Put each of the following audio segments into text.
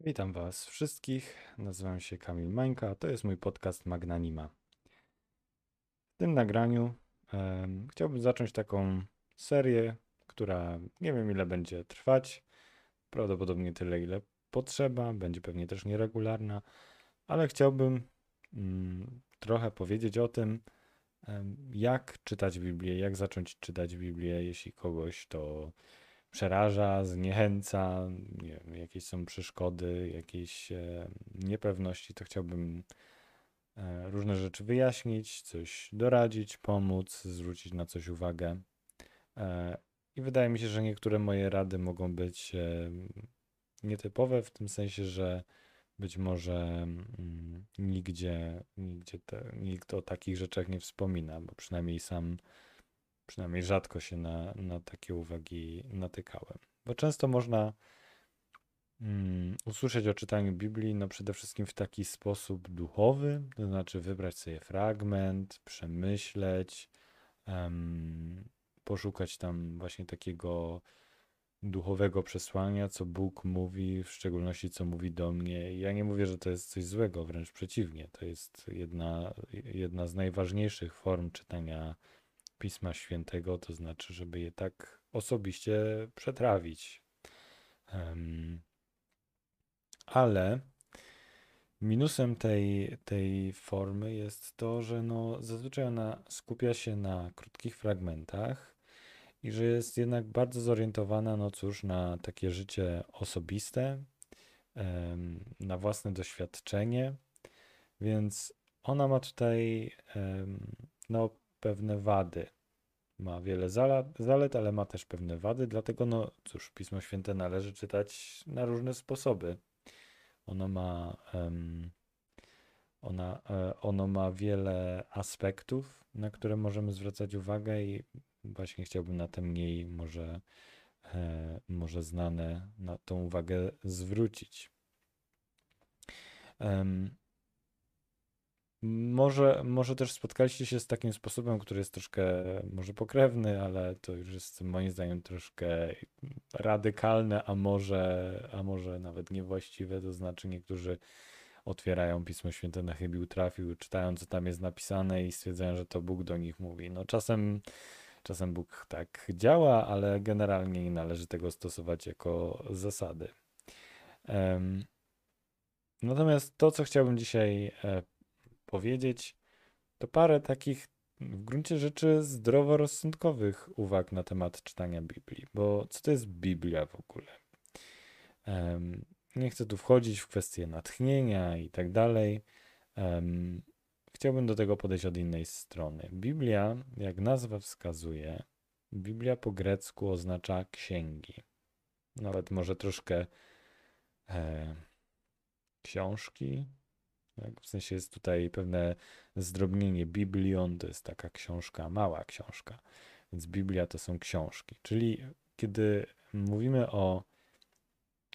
Witam Was wszystkich. Nazywam się Kamil Mańka. To jest mój podcast Magnanima. W tym nagraniu em, chciałbym zacząć taką serię, która nie wiem ile będzie trwać. Prawdopodobnie tyle, ile potrzeba. Będzie pewnie też nieregularna, ale chciałbym mm, trochę powiedzieć o tym, em, jak czytać Biblię, jak zacząć czytać Biblię, jeśli kogoś to przeraża, zniechęca, nie wiem, jakieś są przeszkody, jakieś e, niepewności, to chciałbym e, różne rzeczy wyjaśnić, coś doradzić, pomóc, zwrócić na coś uwagę. E, I wydaje mi się, że niektóre moje rady mogą być nietypowe, w tym sensie, że być może mm, nigdzie, nigdzie te, nikt o takich rzeczach nie wspomina, bo przynajmniej sam przynajmniej rzadko się na, na takie uwagi natykałem. Bo często można mm, usłyszeć o czytaniu Biblii, no przede wszystkim w taki sposób duchowy, to znaczy wybrać sobie fragment, przemyśleć, em, poszukać tam właśnie takiego duchowego przesłania, co Bóg mówi, w szczególności co mówi do mnie. Ja nie mówię, że to jest coś złego, wręcz przeciwnie. To jest jedna, jedna z najważniejszych form czytania Pisma Świętego, to znaczy, żeby je tak osobiście przetrawić. Ale minusem tej, tej formy jest to, że no, zazwyczaj ona skupia się na krótkich fragmentach i że jest jednak bardzo zorientowana, no cóż, na takie życie osobiste, na własne doświadczenie, więc ona ma tutaj no, pewne wady. Ma wiele zalet, ale ma też pewne wady, dlatego no cóż, Pismo Święte należy czytać na różne sposoby. Ono ma, um, ona, e, ono ma wiele aspektów, na które możemy zwracać uwagę i właśnie chciałbym na te mniej może, e, może znane na tą uwagę zwrócić. Um, może, może też spotkaliście się z takim sposobem, który jest troszkę może pokrewny, ale to już jest moim zdaniem troszkę radykalne, a może, a może nawet niewłaściwe. To znaczy niektórzy otwierają Pismo Święte na chybił trafił, czytają co tam jest napisane i stwierdzają, że to Bóg do nich mówi. No czasem, czasem Bóg tak działa, ale generalnie nie należy tego stosować jako zasady. Um, natomiast to, co chciałbym dzisiaj e, powiedzieć, to parę takich w gruncie rzeczy zdroworozsądkowych uwag na temat czytania Biblii. Bo co to jest Biblia w ogóle? Nie chcę tu wchodzić w kwestie natchnienia i tak dalej. Chciałbym do tego podejść od innej strony. Biblia, jak nazwa wskazuje, Biblia po grecku oznacza księgi. Nawet może troszkę e, książki, tak? W sensie jest tutaj pewne zdrobnienie. Biblion to jest taka książka, mała książka, więc Biblia to są książki. Czyli kiedy mówimy o,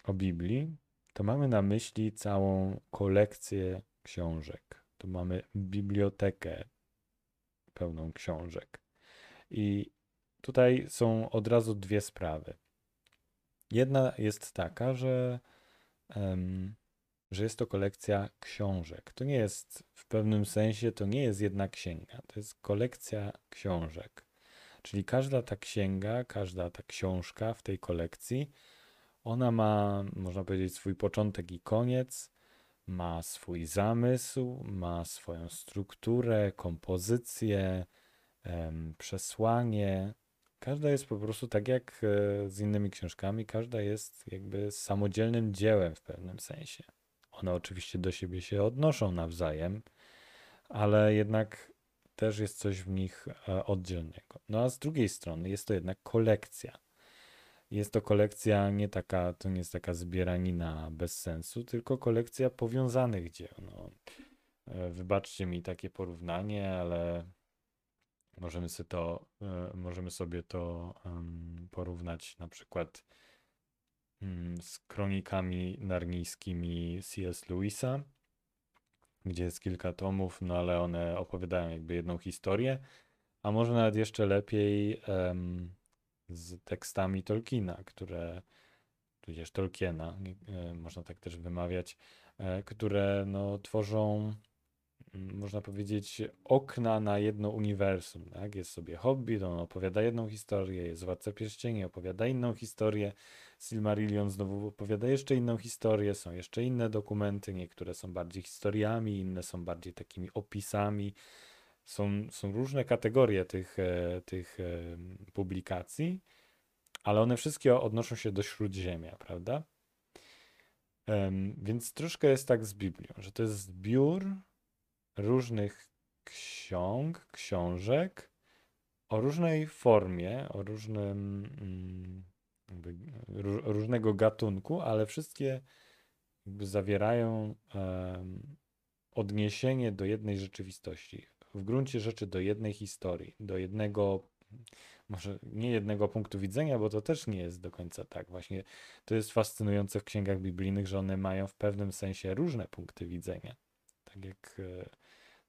o Biblii, to mamy na myśli całą kolekcję książek. To mamy bibliotekę pełną książek. I tutaj są od razu dwie sprawy. Jedna jest taka, że um, że jest to kolekcja książek. To nie jest w pewnym sensie, to nie jest jedna księga, to jest kolekcja książek. Czyli każda ta księga, każda ta książka w tej kolekcji, ona ma, można powiedzieć, swój początek i koniec, ma swój zamysł, ma swoją strukturę, kompozycję, przesłanie. Każda jest po prostu tak jak e, z innymi książkami, każda jest jakby samodzielnym dziełem w pewnym sensie. One oczywiście do siebie się odnoszą nawzajem, ale jednak też jest coś w nich e, oddzielnego. No a z drugiej strony jest to jednak kolekcja. Jest to kolekcja nie taka, to nie jest taka zbieranina bez sensu, tylko kolekcja powiązanych dzieł. No, e, wybaczcie mi takie porównanie, ale możemy sobie to, e, możemy sobie to porównać na przykład z kronikami narnijskimi C.S. Lewisa, gdzie jest kilka tomów, no ale one opowiadają jakby jedną historię, a może nawet jeszcze lepiej um, z tekstami Tolkiena, które tudzież Tolkiena, e, można tak też wymawiać, e, które no, tworzą, mm, można powiedzieć, okna na jedno uniwersum. Tak? Jest sobie Hobbit, on opowiada jedną historię, jest Władca Pierścieni, opowiada inną historię, Silmarillion znowu opowiada jeszcze inną historię, są jeszcze inne dokumenty, niektóre są bardziej historiami, inne są bardziej takimi opisami. Są, są różne kategorie tych, e, tych publikacji ale one wszystkie odnoszą się do śródziemia, prawda? Więc troszkę jest tak z Biblią, że to jest zbiór różnych ksiąg, książek o różnej formie, o różnym jakby, różnego gatunku, ale wszystkie zawierają odniesienie do jednej rzeczywistości. W gruncie rzeczy do jednej historii, do jednego może nie jednego punktu widzenia, bo to też nie jest do końca tak. Właśnie to jest fascynujące w księgach biblijnych, że one mają w pewnym sensie różne punkty widzenia. Tak jak, e,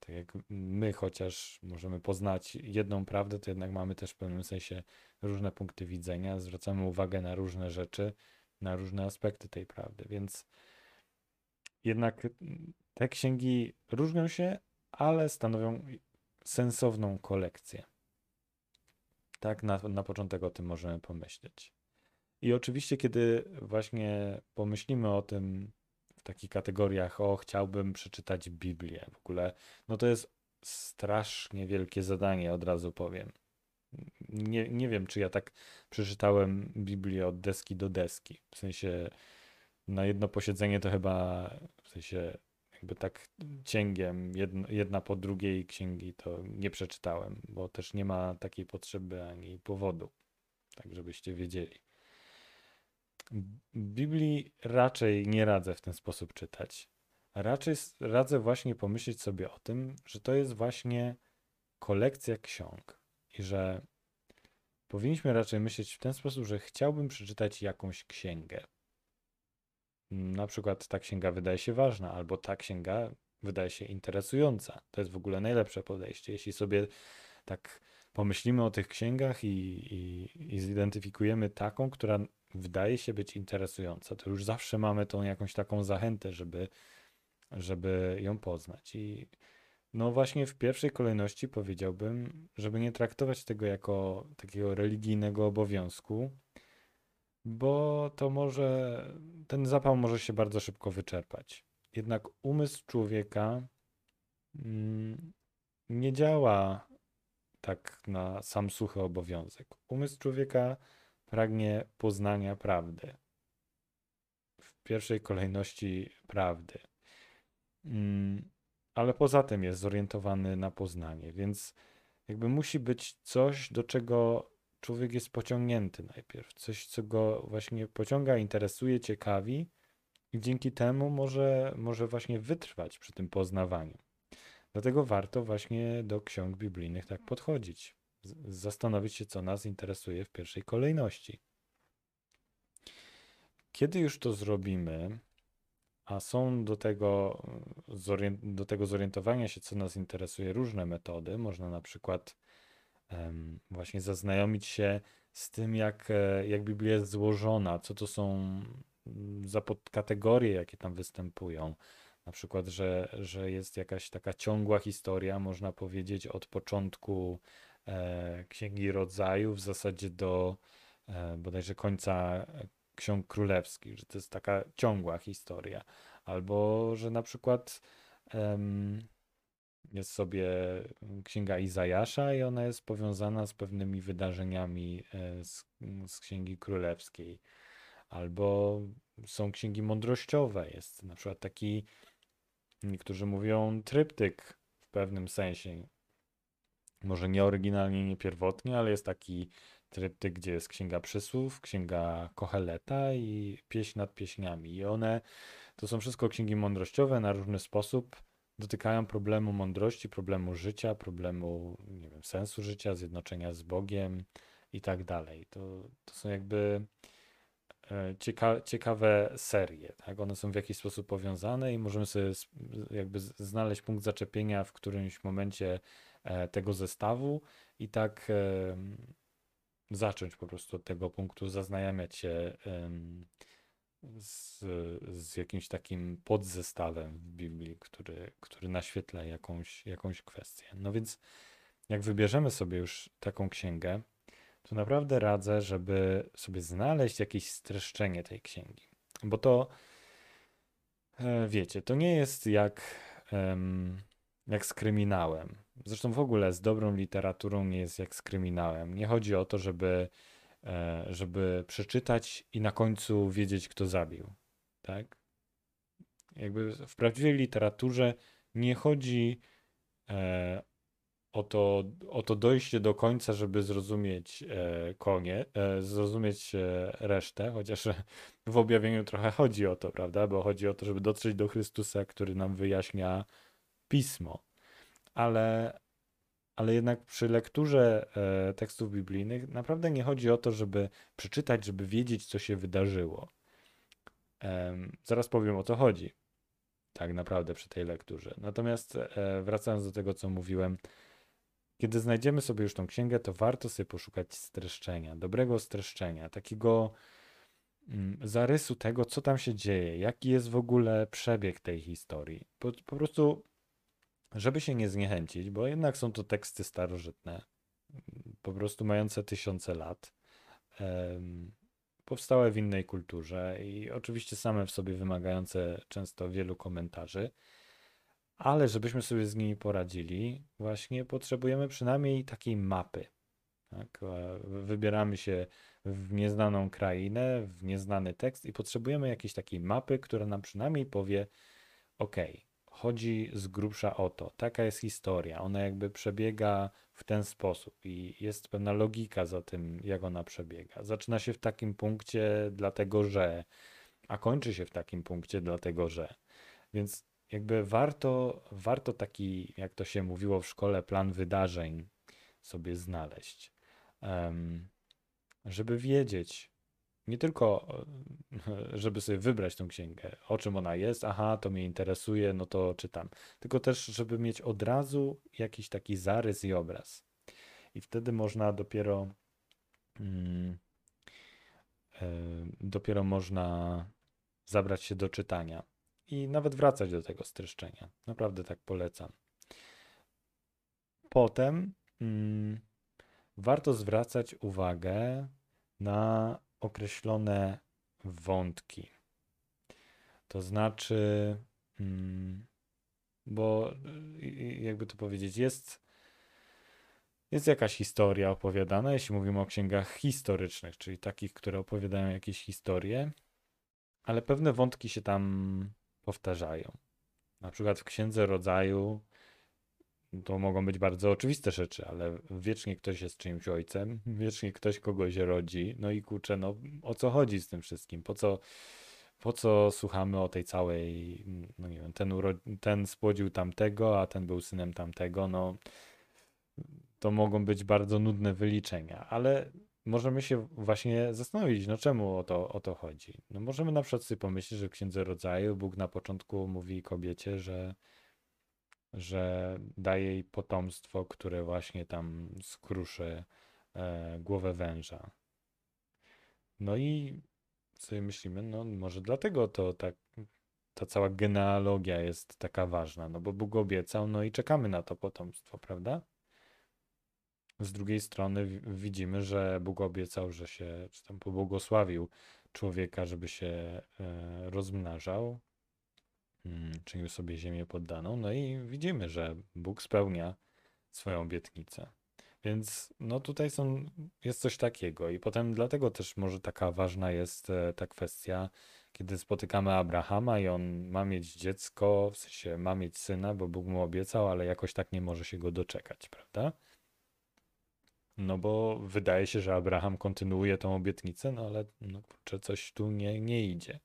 tak jak my chociaż możemy poznać jedną prawdę, to jednak mamy też w pewnym sensie różne punkty widzenia, zwracamy uwagę na różne rzeczy, na różne aspekty tej prawdy, więc jednak te księgi różnią się, ale stanowią sensowną kolekcję. Tak, na, na początek o tym możemy pomyśleć. I oczywiście, kiedy właśnie pomyślimy o tym takich kategoriach, o chciałbym przeczytać Biblię w ogóle, no to jest strasznie wielkie zadanie, od razu powiem. Nie, nie wiem, czy ja tak przeczytałem Biblię od deski do deski. W sensie na jedno posiedzenie to chyba w sensie jakby tak cięgiem, jedna, jedna po drugiej księgi to nie przeczytałem, bo też nie ma takiej potrzeby ani powodu, tak żebyście wiedzieli. Biblii raczej nie radzę w ten sposób czytać. Raczej radzę właśnie pomyśleć sobie o tym, że to jest właśnie kolekcja ksiąg i że powinniśmy raczej myśleć w ten sposób, że chciałbym przeczytać jakąś księgę na przykład ta księga wydaje się ważna, albo ta księga wydaje się interesująca. To jest w ogóle najlepsze podejście. Jeśli sobie tak pomyślimy o tych księgach i, i, i zidentyfikujemy taką, która wydaje się być interesująca, to już zawsze mamy tą jakąś taką zachętę, żeby, żeby ją poznać. I no właśnie w pierwszej kolejności powiedziałbym, żeby nie traktować tego jako takiego religijnego obowiązku, bo to może, ten zapał może się bardzo szybko wyczerpać. Jednak umysł człowieka mm, nie działa tak na sam suchy obowiązek. Umysł człowieka pragnie poznania prawdy. W pierwszej kolejności prawdy. Mm, ale poza tym jest zorientowany na poznanie, więc jakby musi być coś, do czego człowiek jest pociągnięty najpierw. Coś, co go właśnie pociąga, interesuje, ciekawi i dzięki temu może, może właśnie wytrwać przy tym poznawaniu. Dlatego warto właśnie do ksiąg biblijnych tak podchodzić. Zastanowić się, co nas interesuje w pierwszej kolejności. Kiedy już to zrobimy, a są do tego, do tego zorientowania się, co nas interesuje, różne metody. Można na przykład właśnie zaznajomić się z tym, jak, e, jak Biblia jest złożona, co to są mm, za podkategorie, jakie tam występują. Na przykład, że, że jest jakaś taka ciągła historia, można powiedzieć, od początku Księgi Rodzaju w zasadzie do e, bodajże końca Ksiąg Królewskich, że to jest taka ciągła historia. Albo, że na przykład jest sobie księga Izajasza i ona jest powiązana z pewnymi wydarzeniami e, z, z księgi królewskiej. Albo są księgi mądrościowe. Jest na przykład taki, niektórzy mówią, tryptyk w pewnym sensie. Może nie oryginalnie, nie pierwotnie, ale jest taki tryptyk, gdzie jest księga przysłów, księga Koheleta i pieśń nad pieśniami. I one to są wszystko księgi mądrościowe na różny sposób dotykają problemu mądrości, problemu życia, problemu nie wiem, sensu życia, zjednoczenia z Bogiem i tak dalej. To, to są jakby e, cieka ciekawe serie. Tak? One są w jakiś sposób powiązane i możemy sobie jakby znaleźć punkt zaczepienia w którymś momencie tego zestawu i tak zacząć po prostu od tego punktu, zaznajamiać się z, z jakimś takim podzestawem w Biblii, który, który naświetla jakąś, jakąś kwestię. No więc jak wybierzemy sobie już taką księgę, to naprawdę radzę, żeby sobie znaleźć jakieś streszczenie tej księgi. Bo to, e, wiecie, to nie jest jak, jak z kryminałem. Zresztą w ogóle z dobrą literaturą nie jest jak z kryminałem. Nie chodzi o to, żeby, e, żeby przeczytać i na końcu wiedzieć, kto zabił. Tak? Jakby w prawdziwej literaturze nie chodzi e, o to, o to dojście do końca, żeby zrozumieć e, konie, zrozumieć resztę, chociaż w objawieniu trochę chodzi o to, prawda? Bo chodzi o to, żeby dotrzeć do Chrystusa, który nam wyjaśnia pismo. Ale, ale jednak przy lekturze e, tekstów biblijnych naprawdę nie chodzi o to, żeby przeczytać, żeby wiedzieć, co się wydarzyło. zaraz powiem o co chodzi. Tak naprawdę przy tej lekturze. Natomiast e, wracając do tego, co mówiłem, kiedy znajdziemy sobie już tą księgę, to warto sobie poszukać streszczenia, dobrego streszczenia, takiego mm, zarysu tego, co tam się dzieje, jaki jest w ogóle przebieg tej historii. Po, po prostu, żeby się nie zniechęcić, bo jednak są to teksty starożytne, po prostu mające tysiące lat, powstałe w innej kulturze i oczywiście same w sobie wymagające często wielu komentarzy. Ale żebyśmy sobie z nimi poradzili, właśnie potrzebujemy przynajmniej takiej mapy. Tak? Wybieramy się w nieznaną krainę, w nieznany tekst i potrzebujemy jakiejś takiej mapy, która nam przynajmniej powie: OK, chodzi z grubsza o to, taka jest historia, ona jakby przebiega w ten sposób i jest pewna logika za tym, jak ona przebiega. Zaczyna się w takim punkcie, dlatego że, a kończy się w takim punkcie, dlatego że. Więc jakby warto, warto taki, jak to się mówiło w szkole, plan wydarzeń sobie znaleźć, żeby wiedzieć, nie tylko, żeby sobie wybrać tą księgę, o czym ona jest, aha, to mnie interesuje, no to czytam, tylko też, żeby mieć od razu jakiś taki zarys i obraz. I wtedy można dopiero, mm, dopiero można zabrać się do czytania i nawet wracać do tego streszczenia. Naprawdę tak polecam. Potem mm, warto zwracać uwagę na określone wątki. To znaczy, mm, bo jakby to powiedzieć, jest, jest jakaś historia opowiadana, jeśli mówimy o księgach historycznych, czyli takich, które opowiadają jakieś historie, ale pewne wątki się tam powtarzają. Na przykład w Księdze Rodzaju to mogą być bardzo oczywiste rzeczy, ale wiecznie ktoś jest czyimś ojcem, wiecznie ktoś kogoś rodzi, no i kurczę, no o co chodzi z tym wszystkim? Po co, po co słuchamy o tej całej, no nie wiem, ten, ten spłodził tamtego, a ten był synem tamtego, no to mogą być bardzo nudne wyliczenia, ale możemy się właśnie zastanowić, no czemu o to, o to chodzi. No możemy na przykład sobie pomyśleć, że w Księdze Rodzaju Bóg na początku mówi kobiecie, że, że daje jej potomstwo, które właśnie tam skruszy e, głowę węża. No i sobie myślimy, no może dlatego to tak, ta cała genealogia jest taka ważna, no bo Bóg obiecał, no i czekamy na to potomstwo, prawda? Z drugiej strony widzimy, że Bóg obiecał, że się, czy tam pobłogosławił człowieka, żeby się e, rozmnażał, czynił sobie ziemię poddaną. No i widzimy, że Bóg spełnia swoją obietnicę. Więc no tutaj są, jest coś takiego i potem dlatego też może taka ważna jest e, ta kwestia, kiedy spotykamy Abrahama i on ma mieć dziecko, w sensie ma mieć syna, bo Bóg mu obiecał, ale jakoś tak nie może się go doczekać, prawda? No bo wydaje się, że Abraham kontynuuje tą obietnicę, no ale no kurczę, coś tu nie, nie idzie.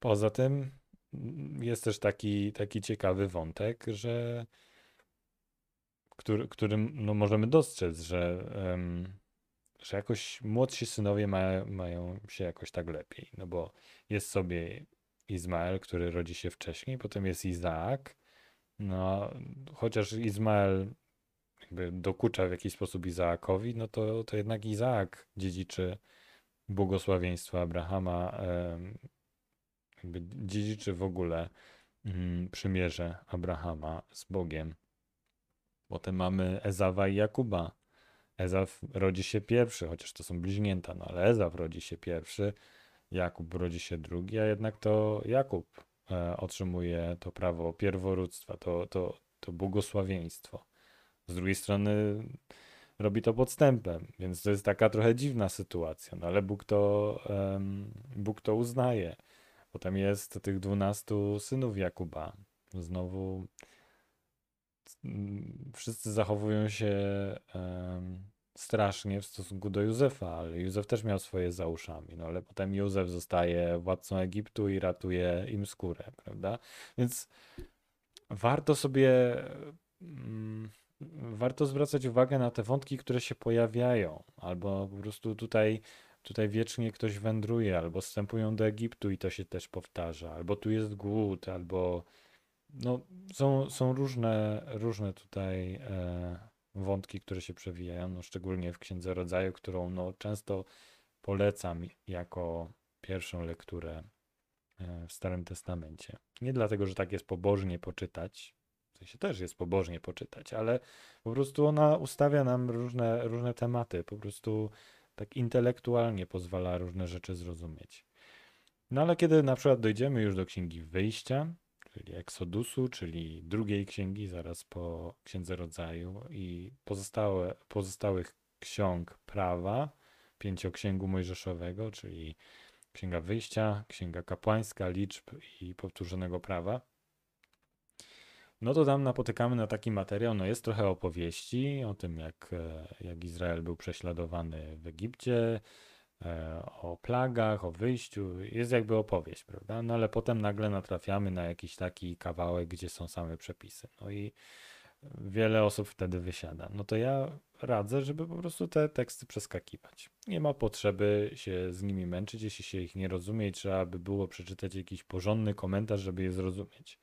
Poza tym mm, jest też taki, taki ciekawy wątek, że który, którym no, możemy dostrzec, że, um, że jakoś młodsi synowie ma, mają się jakoś tak lepiej. No bo jest sobie Izmael, który rodzi się wcześniej, potem jest Izaak. No, chociaż Izmael jakby dokucza w jakiś sposób Izaakowi, no to, to jednak Izaak dziedziczy błogosławieństwo Abrahama, jakby dziedziczy w ogóle mm, przymierze Abrahama z Bogiem. Potem mamy Ezawa i Jakuba. Ezaw rodzi się pierwszy, chociaż to są bliźnięta, no ale Ezaw rodzi się pierwszy, Jakub rodzi się drugi, a jednak to Jakub e, otrzymuje to prawo pierworództwa, to, to, to błogosławieństwo. Z drugiej strony robi to podstępem, więc to jest taka trochę dziwna sytuacja, no ale Bóg to, Bóg to uznaje. Potem jest tych dwunastu synów Jakuba. Znowu wszyscy zachowują się strasznie w stosunku do Józefa, ale Józef też miał swoje za uszami, no ale potem Józef zostaje władcą Egiptu i ratuje im skórę, prawda? Więc warto sobie mm, warto zwracać uwagę na te wątki, które się pojawiają, albo po prostu tutaj tutaj wiecznie ktoś wędruje, albo wstępują do Egiptu i to się też powtarza, albo tu jest głód, albo no, są, są różne, różne tutaj e, wątki, które się przewijają, no, szczególnie w Księdze Rodzaju, którą no, często polecam jako pierwszą lekturę e, w Starym Testamencie. Nie dlatego, że tak jest pobożnie poczytać, w sensie też jest pobożnie poczytać, ale po prostu ona ustawia nam różne, różne tematy, po prostu tak intelektualnie pozwala różne rzeczy zrozumieć. No ale kiedy na przykład dojdziemy już do księgi wyjścia, czyli Eksodusu, czyli drugiej księgi, zaraz po Księdze Rodzaju i pozostałe, pozostałych ksiąg prawa, pięcioksięgu mojżeszowego, czyli Księga Wyjścia, Księga Kapłańska, Liczb i Powtórzonego Prawa, no to tam napotykamy na taki materiał, no jest trochę opowieści o tym, jak, e, jak Izrael był prześladowany w Egipcie, e, o plagach, o wyjściu, jest jakby opowieść, prawda? No ale potem nagle natrafiamy na jakiś taki kawałek, gdzie są same przepisy. No i wiele osób wtedy wysiada. No to ja radzę, żeby po prostu te teksty przeskakiwać. Nie ma potrzeby się z nimi męczyć, jeśli się ich nie rozumie i trzeba by było przeczytać jakiś porządny komentarz, żeby je zrozumieć.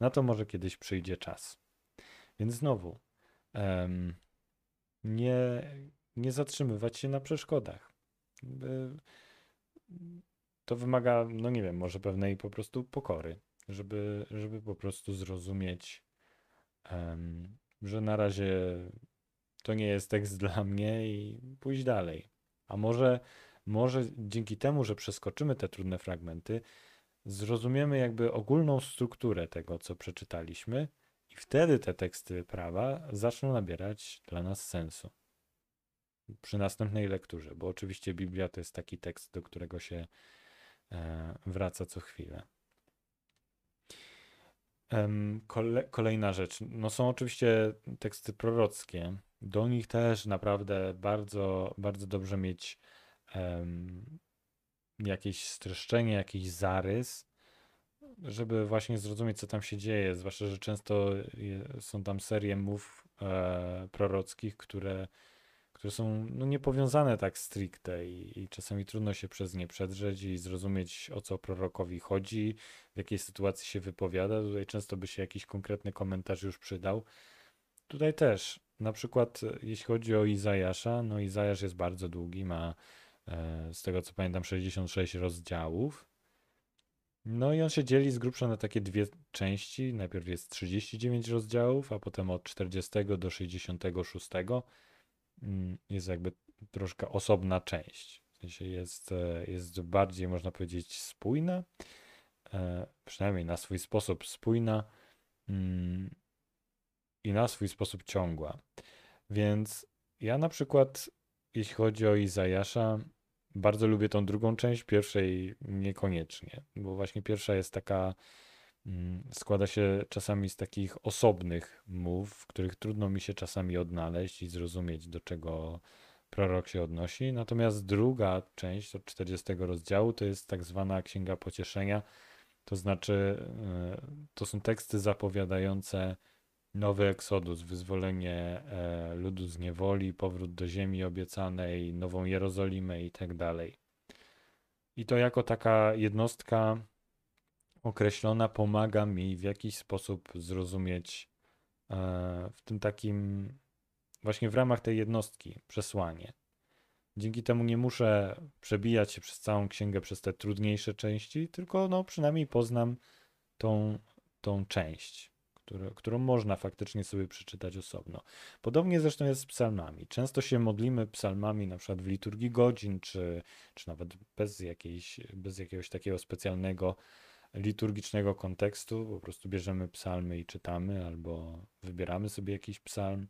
Na to może kiedyś przyjdzie czas. Więc znowu, um, nie, nie zatrzymywać się na przeszkodach. To wymaga, no nie wiem, może pewnej po prostu pokory, żeby, żeby po prostu zrozumieć, um, że na razie to nie jest tekst dla mnie i pójść dalej. A może, może dzięki temu, że przeskoczymy te trudne fragmenty, zrozumiemy jakby ogólną strukturę tego, co przeczytaliśmy, i wtedy te teksty prawa zaczną nabierać dla nas sensu. Przy następnej lekturze, bo oczywiście Biblia to jest taki tekst, do którego się e, wraca co chwilę. Kole, kolejna rzecz. No są oczywiście teksty prorockie. Do nich też naprawdę bardzo, bardzo dobrze mieć jakieś streszczenie, jakiś zarys, żeby właśnie zrozumieć, co tam się dzieje. Zwłaszcza, że często są tam serie mów e, prorockich, które, które są no, niepowiązane tak stricte i, i czasami trudno się przez nie przedrzeć i zrozumieć, o co prorokowi chodzi, w jakiej sytuacji się wypowiada. Tutaj często by się jakiś konkretny komentarz już przydał. Tutaj też, na przykład jeśli chodzi o Izajasza, no Izajasz jest bardzo długi, ma E, z tego co pamiętam 66 rozdziałów. No i on się dzieli z grubsza na takie dwie części. Najpierw jest 39 rozdziałów, a potem od 40 do 66 mm, jest jakby troszkę osobna część. W sensie jest, e, jest bardziej, można powiedzieć, spójna, e, przynajmniej na swój sposób spójna mm, i na swój sposób ciągła. Więc ja na przykład, jeśli chodzi o Izajasza, bardzo lubię tą drugą część, pierwszej niekoniecznie, bo właśnie pierwsza jest taka, mm, składa się czasami z takich osobnych mów, w których trudno mi się czasami odnaleźć i zrozumieć, do czego prorok się odnosi. Natomiast druga część od 40 rozdziału to jest tak zwana Księga Pocieszenia, to znaczy e, to są teksty zapowiadające nowy eksodus, wyzwolenie e, ludu z niewoli, powrót do ziemi obiecanej, nową Jerozolimę i tak dalej. I to jako taka jednostka określona pomaga mi w jakiś sposób zrozumieć e, w tym takim, właśnie w ramach tej jednostki przesłanie. Dzięki temu nie muszę przebijać się przez całą księgę, przez te trudniejsze części, tylko no przynajmniej poznam tą, tą część, które, którą można faktycznie sobie przeczytać osobno. Podobnie zresztą jest z psalmami. Często się modlimy psalmami na przykład w liturgii godzin, czy, czy nawet bez, jakiejś, bez jakiegoś takiego specjalnego liturgicznego kontekstu. Po prostu bierzemy psalmy i czytamy, albo wybieramy sobie jakiś psalm.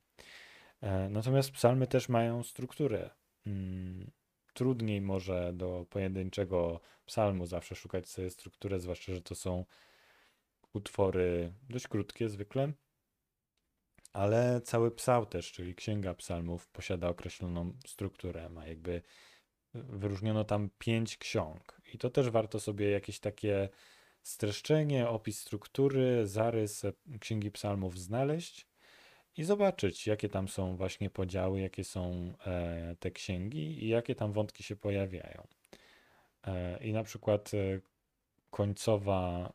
E, natomiast psalmy też mają strukturę. Mm, trudniej może do pojedynczego psalmu zawsze szukać sobie strukturę, zwłaszcza, że to są utwory dość krótkie zwykle, ale cały psał też, czyli księga psalmów, posiada określoną strukturę. Ma jakby wyróżniono tam pięć ksiąg. I to też warto sobie jakieś takie streszczenie, opis struktury, zarys księgi psalmów znaleźć i zobaczyć, jakie tam są właśnie podziały, jakie są e, te księgi i jakie tam wątki się pojawiają. E, I na przykład e, końcowa,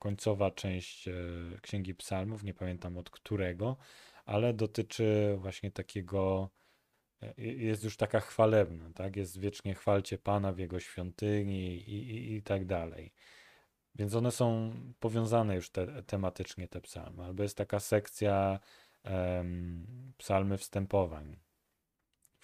końcowa część księgi psalmów, nie pamiętam od którego, ale dotyczy właśnie takiego, jest już taka chwalebna, tak? Jest wiecznie chwalcie Pana w Jego świątyni i, i, i tak dalej. Więc one są powiązane już te, tematycznie, te psalmy. Albo jest taka sekcja um, psalmy wstępowań,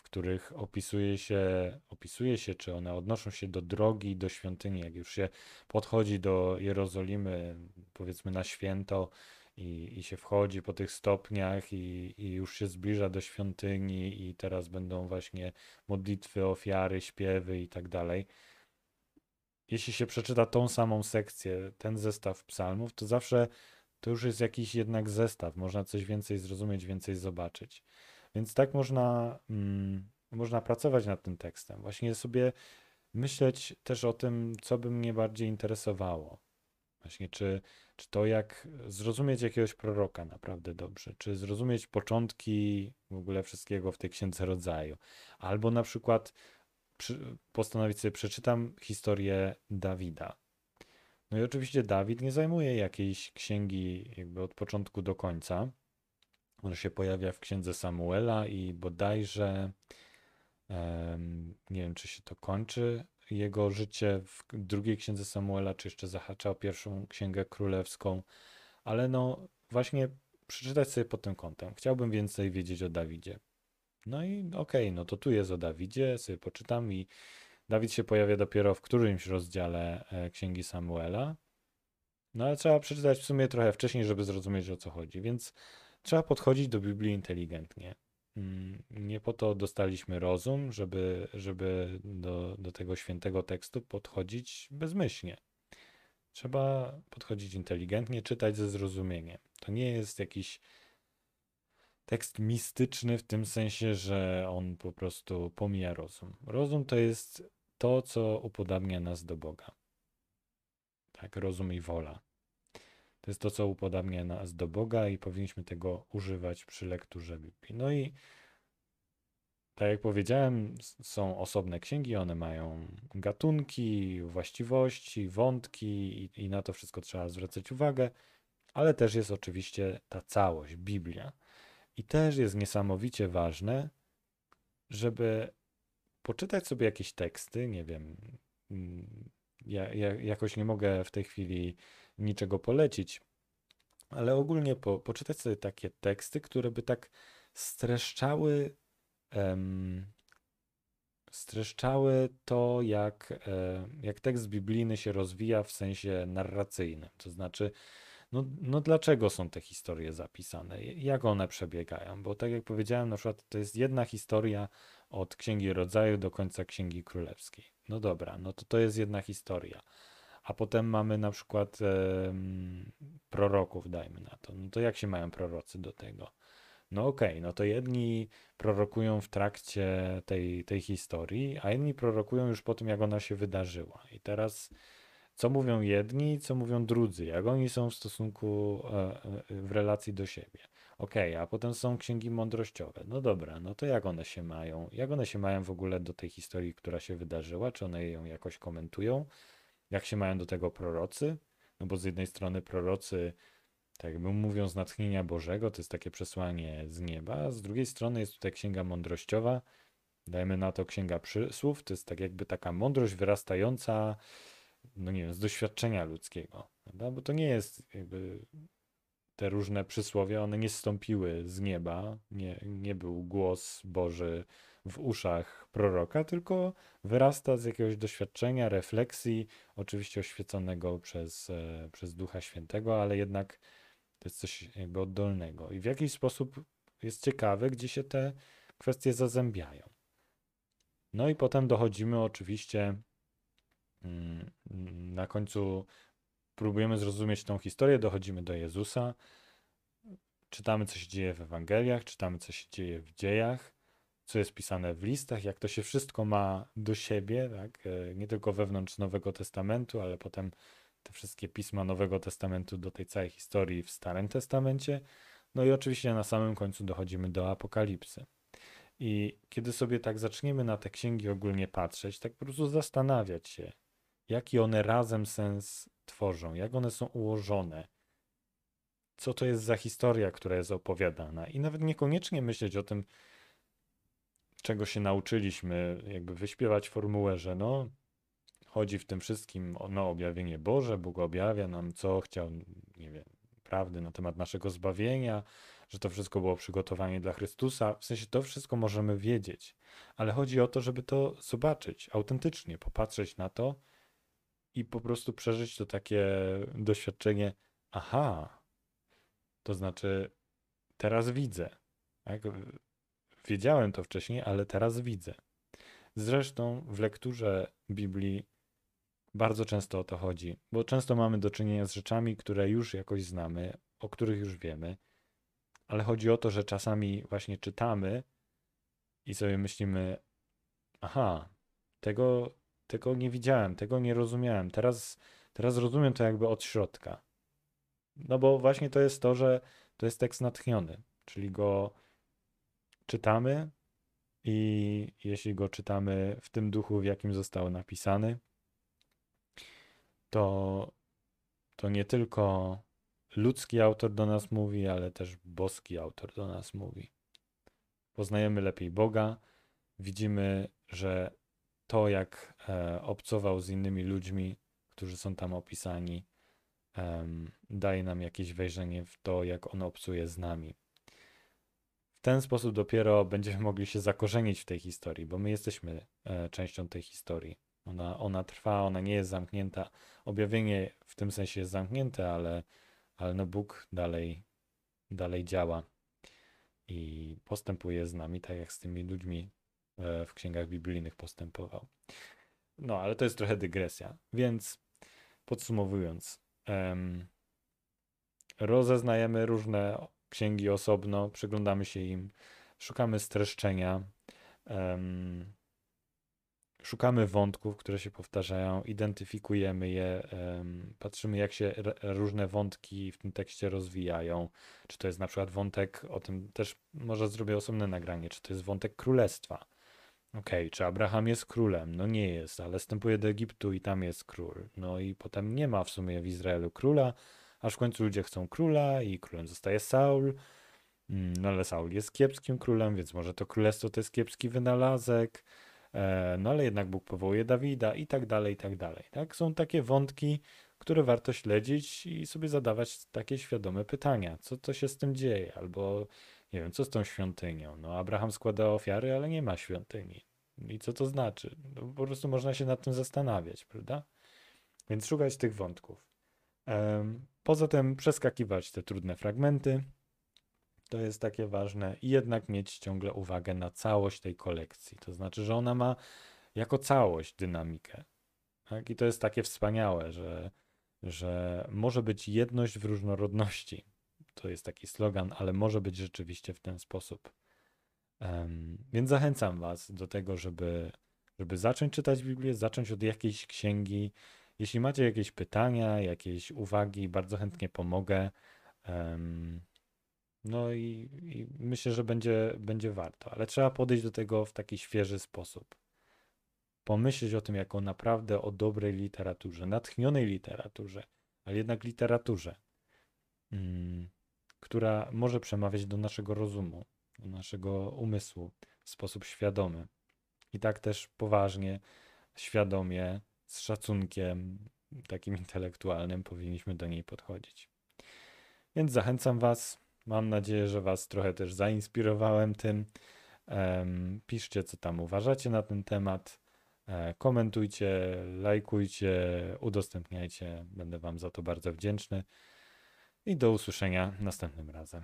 których opisuje się, opisuje się, czy one odnoszą się do drogi, do świątyni. Jak już się podchodzi do Jerozolimy, powiedzmy na święto, i, i się wchodzi po tych stopniach i, i już się zbliża do świątyni i teraz będą właśnie modlitwy, ofiary, śpiewy i tak dalej jeśli się przeczyta tą samą sekcję, ten zestaw psalmów, to zawsze to już jest jakiś jednak zestaw. Można coś więcej zrozumieć, więcej zobaczyć. Więc tak można, mm, można pracować nad tym tekstem. Właśnie sobie myśleć też o tym, co by mnie bardziej interesowało. Właśnie, czy, czy to jak zrozumieć jakiegoś proroka naprawdę dobrze, czy zrozumieć początki w ogóle wszystkiego w tej księdze rodzaju, albo na przykład postanowić sobie, przeczytam historię Dawida. No i oczywiście Dawid nie zajmuje jakiejś księgi jakby od początku do końca. On się pojawia w księdze Samuela i bodajże nie wiem, czy się to kończy jego życie w drugiej księdze Samuela, czy jeszcze zahacza o pierwszą księgę królewską, ale no właśnie przeczytać sobie pod tym kątem. Chciałbym więcej wiedzieć o Dawidzie. No i okej, okay, no to tu jest o Dawidzie, sobie poczytam i Dawid się pojawia dopiero w którymś rozdziale e, Księgi Samuela. No ale trzeba przeczytać w sumie trochę wcześniej, żeby zrozumieć o co chodzi, więc trzeba podchodzić do Biblii inteligentnie. Mm, nie po to dostaliśmy rozum, żeby, żeby do, do tego świętego tekstu podchodzić bezmyślnie. Trzeba podchodzić inteligentnie, czytać ze zrozumieniem. To nie jest jakiś tekst mistyczny w tym sensie, że on po prostu pomija rozum. Rozum to jest to, co upodabnia nas do Boga. Tak, rozum i wola. To jest to, co upodabnia nas do Boga i powinniśmy tego używać przy lekturze Biblii. No i tak jak powiedziałem, są osobne księgi, one mają gatunki, właściwości, wątki i, i na to wszystko trzeba zwracać uwagę, ale też jest oczywiście ta całość, Biblia. I też jest niesamowicie ważne, żeby poczytać sobie jakieś teksty, nie wiem, mm, ja, ja jakoś nie mogę w tej chwili niczego polecić, ale ogólnie po, poczytać sobie takie teksty, które by tak streszczały, um, streszczały to, jak, e, jak tekst biblijny się rozwija w sensie narracyjnym. To znaczy, no, no dlaczego są te historie zapisane? Jak one przebiegają? Bo tak jak powiedziałem, na przykład to jest jedna historia od Księgi Rodzaju do końca Księgi Królewskiej. No dobra, no to to jest jedna historia. A potem mamy na przykład e, proroków, dajmy na to. No to jak się mają prorocy do tego? No okej, okay, no to jedni prorokują w trakcie tej, tej historii, a inni prorokują już po tym, jak ona się wydarzyła. I teraz co mówią jedni, co mówią drudzy, jak oni są w stosunku, e, e, w relacji do siebie. Okej, okay, a potem są księgi mądrościowe. No dobra, no to jak one się mają? Jak one się mają w ogóle do tej historii, która się wydarzyła? Czy one ją jakoś komentują? Jak się mają do tego prorocy? No bo z jednej strony prorocy, tak jakby mówią z natchnienia Bożego, to jest takie przesłanie z nieba, z drugiej strony jest tutaj księga mądrościowa, Dajemy na to Księga Przysłów, to jest tak jakby taka mądrość wyrastająca, no nie wiem, z doświadczenia ludzkiego, prawda? Bo to nie jest jakby te różne przysłowia, one nie stąpiły z nieba, nie, nie był głos Boży w uszach proroka, tylko wyrasta z jakiegoś doświadczenia, refleksji, oczywiście oświeconego przez, e, przez Ducha Świętego, ale jednak to jest coś jakby oddolnego. I w jakiś sposób jest ciekawe, gdzie się te kwestie zazębiają. No i potem dochodzimy oczywiście mm, na końcu próbujemy zrozumieć tą historię, dochodzimy do Jezusa, czytamy, co się dzieje w Ewangeliach, czytamy, co się dzieje w dziejach, co jest pisane w listach, jak to się wszystko ma do siebie, tak? E, nie tylko wewnątrz Nowego Testamentu, ale potem te wszystkie pisma Nowego Testamentu do tej całej historii w Starym Testamencie. No i oczywiście na samym końcu dochodzimy do Apokalipsy. I kiedy sobie tak zaczniemy na te księgi ogólnie patrzeć, tak po prostu zastanawiać się, jaki one razem sens tworzą, jak one są ułożone, co to jest za historia, która jest opowiadana. I nawet niekoniecznie myśleć o tym, czego się nauczyliśmy, jakby wyśpiewać formułę, że no, chodzi w tym wszystkim o no, objawienie Boże, Bóg objawia nam, co chciał, nie wiem, prawdy na temat naszego zbawienia, że to wszystko było przygotowanie dla Chrystusa. W sensie to wszystko możemy wiedzieć, ale chodzi o to, żeby to zobaczyć autentycznie, popatrzeć na to i po prostu przeżyć to takie doświadczenie, aha, to znaczy teraz widzę. Tak? Wiedziałem to wcześniej, ale teraz widzę. Zresztą w lekturze Biblii bardzo często o to chodzi, bo często mamy do czynienia z rzeczami, które już jakoś znamy, o których już wiemy, ale chodzi o to, że czasami właśnie czytamy i sobie myślimy: Aha, tego, tego nie widziałem, tego nie rozumiałem. Teraz, teraz rozumiem to jakby od środka. No bo właśnie to jest to, że to jest tekst natchniony, czyli go czytamy i jeśli go czytamy w tym duchu, w jakim został napisany, to, to nie tylko ludzki autor do nas mówi, ale też boski autor do nas mówi. Poznajemy lepiej Boga, widzimy, że to, jak e, obcował z innymi ludźmi, którzy są tam opisani, daje nam jakieś wejrzenie w to, jak on obcuje z nami. W ten sposób dopiero będziemy mogli się zakorzenić w tej historii, bo my jesteśmy e, częścią tej historii. Ona, ona trwa, ona nie jest zamknięta. Objawienie w tym sensie jest zamknięte, ale, ale no Bóg dalej, dalej działa i postępuje z nami, tak jak z tymi ludźmi w księgach biblijnych postępował. No, ale to jest trochę dygresja. Więc podsumowując, um, rozeznajemy różne księgi osobno, przyglądamy się im, szukamy streszczenia. Szukamy wątków, które się powtarzają, identyfikujemy je, patrzymy, jak się różne wątki w tym tekście rozwijają. Czy to jest na przykład wątek, o tym też może zrobię osobne nagranie, czy to jest wątek królestwa. Okej, czy Abraham jest królem? No nie jest, ale wstępuje do Egiptu i tam jest król. No i potem nie ma w sumie w Izraelu króla, aż w końcu ludzie chcą króla i królem zostaje Saul. Mm, no ale Saul jest kiepskim królem, więc może to królestwo to jest kiepski wynalazek. E, no ale jednak Bóg powołuje Dawida i tak dalej, i tak dalej. Tak? Są takie wątki, które warto śledzić i sobie zadawać takie świadome pytania. Co to się z tym dzieje? Albo nie wiem, co z tą świątynią? No Abraham składa ofiary, ale nie ma świątyni. I co to znaczy? No, po prostu można się nad tym zastanawiać, prawda? Więc szukać tych wątków. Poza tym przeskakiwać te trudne fragmenty, to jest takie ważne i jednak mieć ciągle uwagę na całość tej kolekcji. To znaczy, że ona ma jako całość dynamikę. Tak? I to jest takie wspaniałe, że, że może być jedność w różnorodności. To jest taki slogan, ale może być rzeczywiście w ten sposób. Um, więc zachęcam Was do tego, żeby, żeby zacząć czytać Biblię, zacząć od jakiejś księgi. Jeśli macie jakieś pytania, jakieś uwagi, bardzo chętnie pomogę. Um, no i, i, myślę, że będzie, będzie warto, ale trzeba podejść do tego w taki świeży sposób. Pomyśleć o tym jako naprawdę o dobrej literaturze, natchnionej literaturze, ale jednak literaturze, mm, która może przemawiać do naszego rozumu, do naszego umysłu w sposób świadomy. I tak też poważnie, świadomie, z szacunkiem takim intelektualnym powinniśmy do niej podchodzić. Więc zachęcam Was. Mam nadzieję, że Was trochę też zainspirowałem tym. Piszcie, co tam uważacie na ten temat. E, komentujcie, lajkujcie, udostępniajcie. Będę Wam za to bardzo wdzięczny. I do usłyszenia następnym razem.